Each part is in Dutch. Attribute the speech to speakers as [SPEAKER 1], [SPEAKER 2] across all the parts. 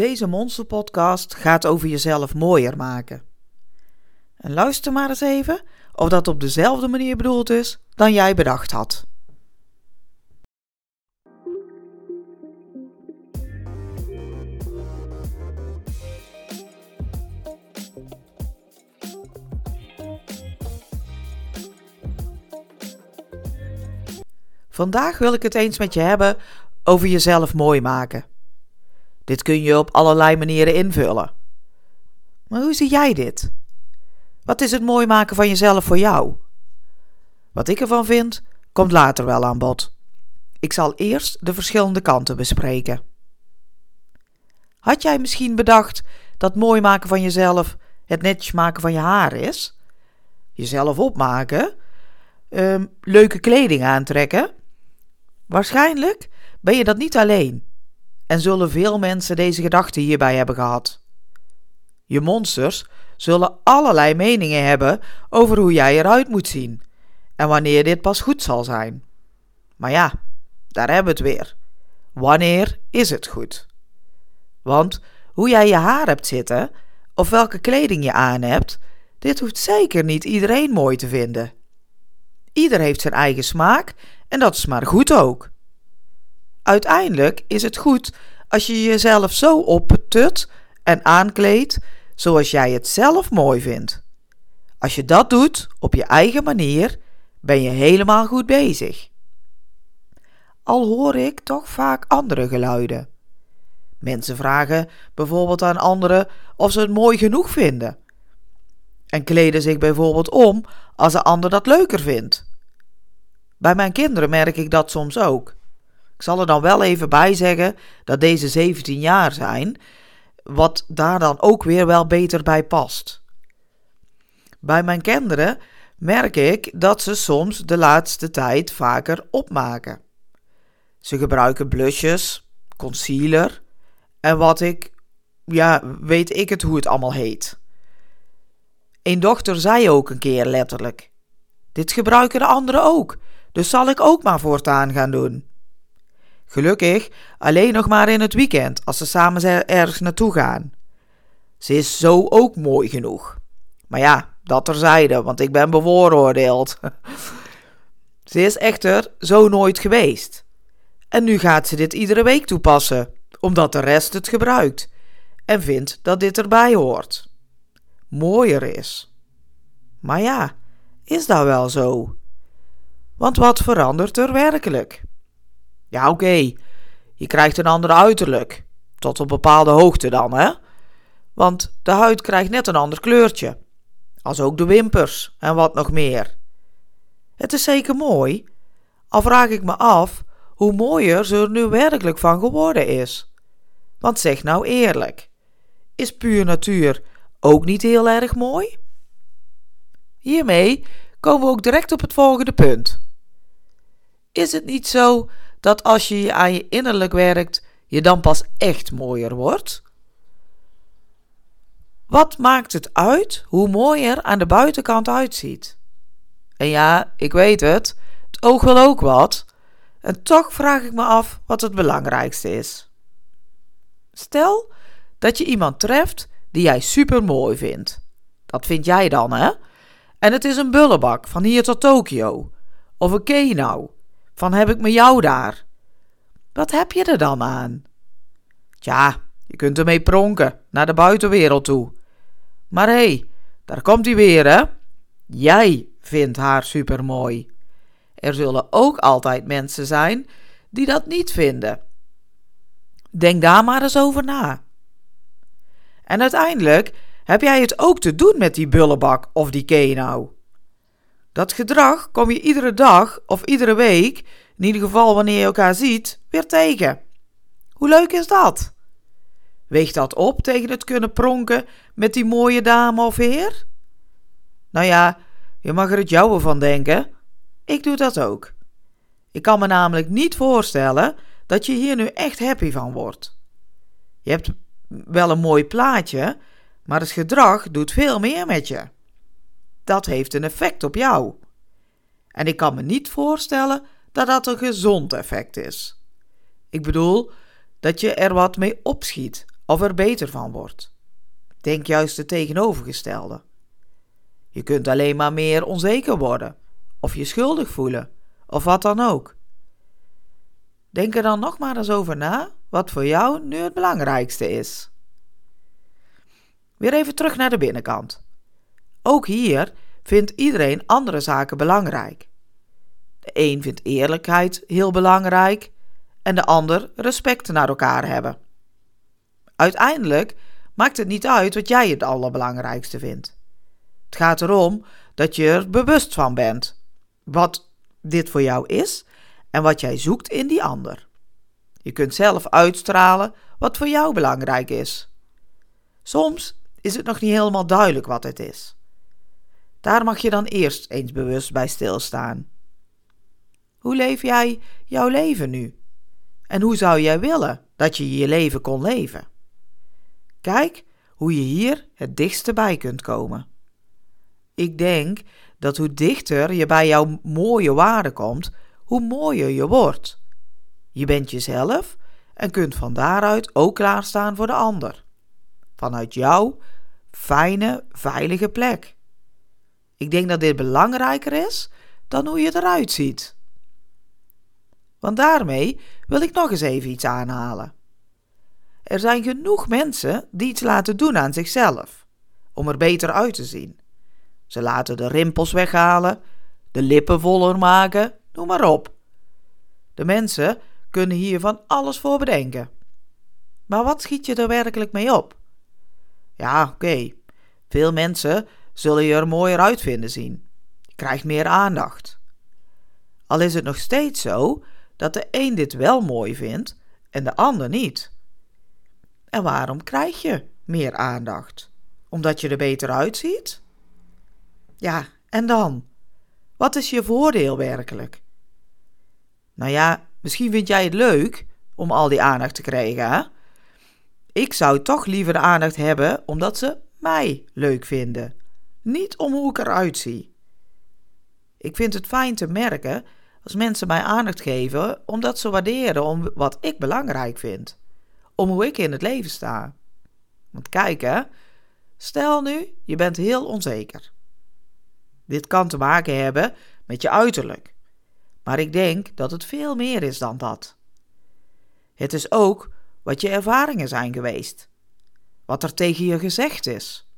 [SPEAKER 1] Deze monsterpodcast gaat over jezelf mooier maken. En luister maar eens even of dat op dezelfde manier bedoeld is dan jij bedacht had. Vandaag wil ik het eens met je hebben over jezelf mooi maken. Dit kun je op allerlei manieren invullen. Maar hoe zie jij dit? Wat is het mooi maken van jezelf voor jou? Wat ik ervan vind, komt later wel aan bod. Ik zal eerst de verschillende kanten bespreken. Had jij misschien bedacht dat mooi maken van jezelf het netjes maken van je haar is? Jezelf opmaken? Um, leuke kleding aantrekken? Waarschijnlijk ben je dat niet alleen en zullen veel mensen deze gedachte hierbij hebben gehad. Je monsters zullen allerlei meningen hebben over hoe jij eruit moet zien en wanneer dit pas goed zal zijn. Maar ja, daar hebben we het weer. Wanneer is het goed? Want hoe jij je haar hebt zitten of welke kleding je aan hebt, dit hoeft zeker niet iedereen mooi te vinden. Ieder heeft zijn eigen smaak en dat is maar goed ook. Uiteindelijk is het goed als je jezelf zo opput en aankleedt zoals jij het zelf mooi vindt. Als je dat doet op je eigen manier, ben je helemaal goed bezig. Al hoor ik toch vaak andere geluiden. Mensen vragen bijvoorbeeld aan anderen of ze het mooi genoeg vinden. En kleden zich bijvoorbeeld om als een ander dat leuker vindt. Bij mijn kinderen merk ik dat soms ook. Ik zal er dan wel even bij zeggen dat deze 17 jaar zijn, wat daar dan ook weer wel beter bij past. Bij mijn kinderen merk ik dat ze soms de laatste tijd vaker opmaken. Ze gebruiken blushes, concealer en wat ik, ja, weet ik het hoe het allemaal heet. Een dochter zei ook een keer letterlijk: Dit gebruiken de anderen ook, dus zal ik ook maar voortaan gaan doen. Gelukkig alleen nog maar in het weekend als ze samen ergens naartoe gaan. Ze is zo ook mooi genoeg. Maar ja, dat terzijde, want ik ben bevooroordeeld. ze is echter zo nooit geweest. En nu gaat ze dit iedere week toepassen, omdat de rest het gebruikt en vindt dat dit erbij hoort. Mooier is. Maar ja, is dat wel zo? Want wat verandert er werkelijk? Ja, oké. Je krijgt een ander uiterlijk. Tot op bepaalde hoogte dan, hè? Want de huid krijgt net een ander kleurtje. Als ook de wimpers en wat nog meer. Het is zeker mooi. Al vraag ik me af hoe mooier ze er nu werkelijk van geworden is. Want zeg nou eerlijk: is puur natuur ook niet heel erg mooi? Hiermee komen we ook direct op het volgende punt. Is het niet zo dat als je aan je innerlijk werkt, je dan pas echt mooier wordt? Wat maakt het uit hoe mooi er aan de buitenkant uitziet? En ja, ik weet het, het oog wil ook wat. En toch vraag ik me af wat het belangrijkste is. Stel dat je iemand treft die jij super mooi vindt. Dat vind jij dan, hè? En het is een bullebak van hier tot Tokio. Of een kenau van heb ik me jou daar? Wat heb je er dan aan? Tja, je kunt ermee pronken naar de buitenwereld toe. Maar hé, hey, daar komt hij weer, hè? Jij vindt haar supermooi. Er zullen ook altijd mensen zijn die dat niet vinden. Denk daar maar eens over na. En uiteindelijk heb jij het ook te doen met die bullebak of die kenau. Dat gedrag kom je iedere dag of iedere week, in ieder geval wanneer je elkaar ziet, weer tegen. Hoe leuk is dat? Weegt dat op tegen het kunnen pronken met die mooie dame of heer? Nou ja, je mag er het jouwe van denken. Ik doe dat ook. Ik kan me namelijk niet voorstellen dat je hier nu echt happy van wordt. Je hebt wel een mooi plaatje, maar het gedrag doet veel meer met je. Dat heeft een effect op jou. En ik kan me niet voorstellen dat dat een gezond effect is. Ik bedoel dat je er wat mee opschiet of er beter van wordt. Denk juist het tegenovergestelde. Je kunt alleen maar meer onzeker worden, of je schuldig voelen, of wat dan ook. Denk er dan nog maar eens over na wat voor jou nu het belangrijkste is. Weer even terug naar de binnenkant. Ook hier vindt iedereen andere zaken belangrijk. De een vindt eerlijkheid heel belangrijk en de ander respect naar elkaar hebben. Uiteindelijk maakt het niet uit wat jij het allerbelangrijkste vindt. Het gaat erom dat je er bewust van bent wat dit voor jou is en wat jij zoekt in die ander. Je kunt zelf uitstralen wat voor jou belangrijk is. Soms is het nog niet helemaal duidelijk wat het is. Daar mag je dan eerst eens bewust bij stilstaan. Hoe leef jij jouw leven nu? En hoe zou jij willen dat je je leven kon leven? Kijk hoe je hier het dichtste bij kunt komen. Ik denk dat hoe dichter je bij jouw mooie waarde komt, hoe mooier je wordt. Je bent jezelf en kunt van daaruit ook klaarstaan voor de ander. Vanuit jouw fijne, veilige plek. Ik denk dat dit belangrijker is dan hoe je eruit ziet. Want daarmee wil ik nog eens even iets aanhalen. Er zijn genoeg mensen die iets laten doen aan zichzelf, om er beter uit te zien. Ze laten de rimpels weghalen, de lippen voller maken, noem maar op. De mensen kunnen hier van alles voor bedenken. Maar wat schiet je er werkelijk mee op? Ja, oké. Veel mensen zullen je er mooier uit vinden zien. Je krijgt meer aandacht. Al is het nog steeds zo dat de een dit wel mooi vindt en de ander niet. En waarom krijg je meer aandacht? Omdat je er beter uitziet? Ja, en dan? Wat is je voordeel werkelijk? Nou ja, misschien vind jij het leuk om al die aandacht te krijgen, hè? Ik zou toch liever de aandacht hebben omdat ze mij leuk vinden, niet om hoe ik eruit zie. Ik vind het fijn te merken als mensen mij aandacht geven omdat ze waarderen om wat ik belangrijk vind, om hoe ik in het leven sta. Want kijk hè, stel nu, je bent heel onzeker. Dit kan te maken hebben met je uiterlijk, maar ik denk dat het veel meer is dan dat. Het is ook wat je ervaringen zijn geweest, wat er tegen je gezegd is.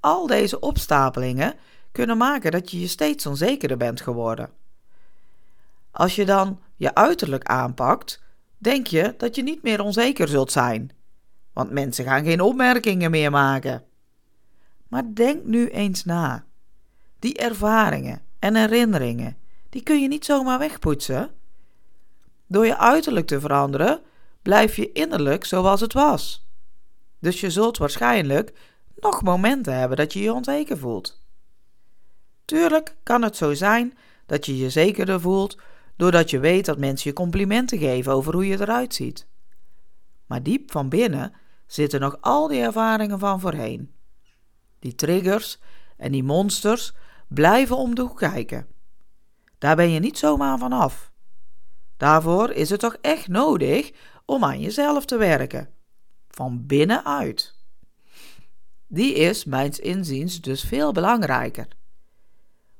[SPEAKER 1] Al deze opstapelingen kunnen maken dat je je steeds onzekerder bent geworden. Als je dan je uiterlijk aanpakt, denk je dat je niet meer onzeker zult zijn, want mensen gaan geen opmerkingen meer maken. Maar denk nu eens na. Die ervaringen en herinneringen, die kun je niet zomaar wegpoetsen. Door je uiterlijk te veranderen, blijf je innerlijk zoals het was. Dus je zult waarschijnlijk nog momenten hebben dat je je onzeker voelt. Tuurlijk kan het zo zijn dat je je zekerder voelt doordat je weet dat mensen je complimenten geven over hoe je eruit ziet. Maar diep van binnen zitten nog al die ervaringen van voorheen. Die triggers en die monsters blijven om de hoek kijken. Daar ben je niet zomaar van af. Daarvoor is het toch echt nodig om aan jezelf te werken. Van binnenuit. Die is, mijns inziens, dus veel belangrijker.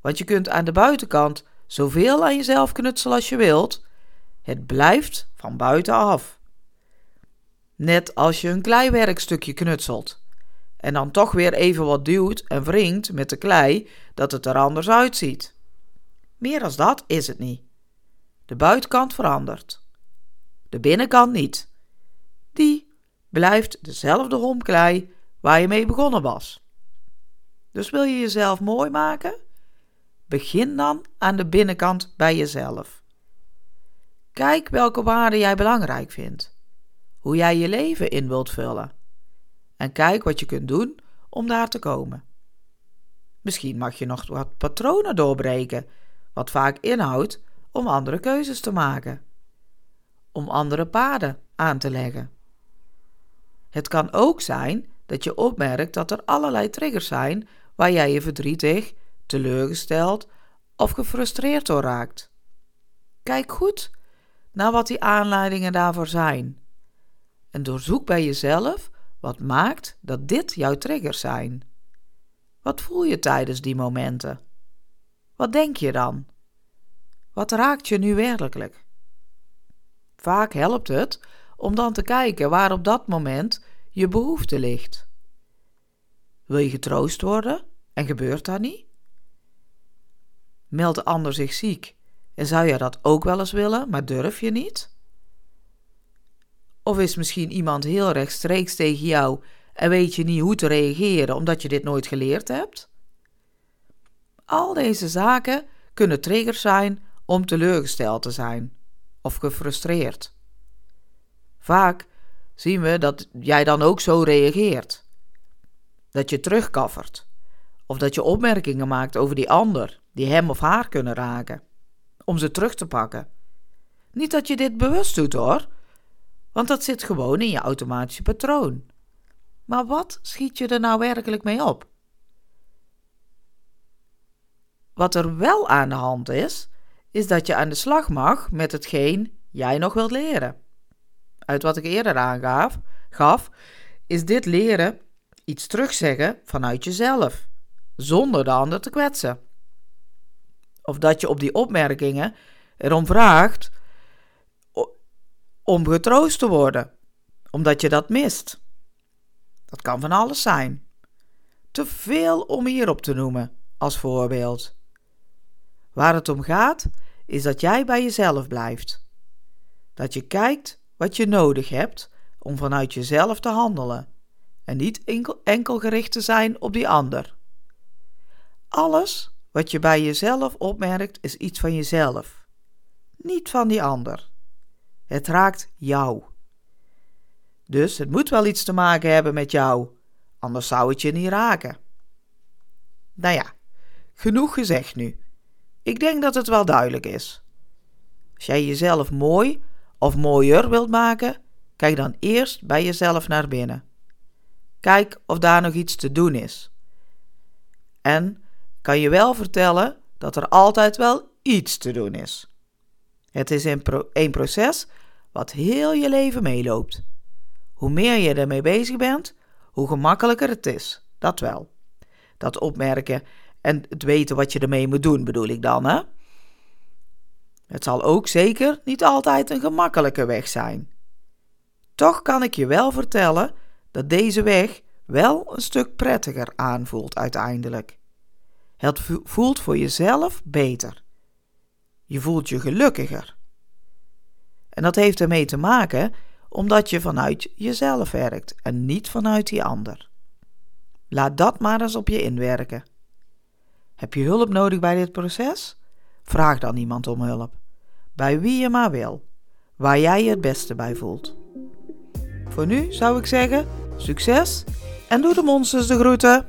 [SPEAKER 1] Want je kunt aan de buitenkant zoveel aan jezelf knutselen als je wilt. Het blijft van buitenaf. Net als je een kleiwerkstukje knutselt. En dan toch weer even wat duwt en wringt met de klei dat het er anders uitziet. Meer als dat is het niet. De buitenkant verandert. De binnenkant niet. Die blijft dezelfde romklei waar je mee begonnen was. Dus wil je jezelf mooi maken? Begin dan aan de binnenkant bij jezelf. Kijk welke waarden jij belangrijk vindt. hoe jij je leven in wilt vullen. En kijk wat je kunt doen om daar te komen. Misschien mag je nog wat patronen doorbreken, wat vaak inhoudt om andere keuzes te maken, om andere paden aan te leggen. Het kan ook zijn dat je opmerkt dat er allerlei triggers zijn waar jij je verdrietig, teleurgesteld of gefrustreerd door raakt. Kijk goed naar wat die aanleidingen daarvoor zijn. En doorzoek bij jezelf wat maakt dat dit jouw triggers zijn. Wat voel je tijdens die momenten? Wat denk je dan? Wat raakt je nu werkelijk? Vaak helpt het om dan te kijken waar op dat moment je behoefte ligt. Wil je getroost worden en gebeurt dat niet? Meldt de ander zich ziek en zou je dat ook wel eens willen, maar durf je niet? Of is misschien iemand heel rechtstreeks tegen jou en weet je niet hoe te reageren omdat je dit nooit geleerd hebt? Al deze zaken kunnen triggers zijn om teleurgesteld te zijn of gefrustreerd. Vaak zien we dat jij dan ook zo reageert. Dat je terugkaffert. Of dat je opmerkingen maakt over die ander, die hem of haar kunnen raken. Om ze terug te pakken. Niet dat je dit bewust doet hoor, want dat zit gewoon in je automatische patroon. Maar wat schiet je er nou werkelijk mee op? Wat er wel aan de hand is, is dat je aan de slag mag met hetgeen jij nog wilt leren. Uit wat ik eerder aangaf, gaf, is dit leren iets terugzeggen vanuit jezelf, zonder de ander te kwetsen. Of dat je op die opmerkingen erom vraagt om getroost te worden, omdat je dat mist. Dat kan van alles zijn. Te veel om hierop te noemen als voorbeeld. Waar het om gaat, is dat jij bij jezelf blijft. Dat je kijkt wat je nodig hebt om vanuit jezelf te handelen en niet enkel, enkel gericht te zijn op die ander. Alles wat je bij jezelf opmerkt is iets van jezelf, niet van die ander. Het raakt jou. Dus het moet wel iets te maken hebben met jou, anders zou het je niet raken. Nou ja, genoeg gezegd nu. Ik denk dat het wel duidelijk is. Als jij jezelf mooi of mooier wilt maken, kijk dan eerst bij jezelf naar binnen. Kijk of daar nog iets te doen is. En kan je wel vertellen dat er altijd wel iets te doen is. Het is een, een proces wat heel je leven meeloopt. Hoe meer je ermee bezig bent, hoe gemakkelijker het is. Dat wel. Dat opmerken en het weten wat je ermee moet doen, bedoel ik dan, hè? Het zal ook zeker niet altijd een gemakkelijke weg zijn. Toch kan ik je wel vertellen dat deze weg wel een stuk prettiger aanvoelt uiteindelijk. Het voelt voor jezelf beter. Je voelt je gelukkiger. En dat heeft ermee te maken omdat je vanuit jezelf werkt en niet vanuit die ander. Laat dat maar eens op je inwerken. Heb je hulp nodig bij dit proces? Vraag dan iemand om hulp. Bij wie je maar wil. Waar jij je het beste bij voelt. Voor nu zou ik zeggen: succes en doe de monsters de groeten.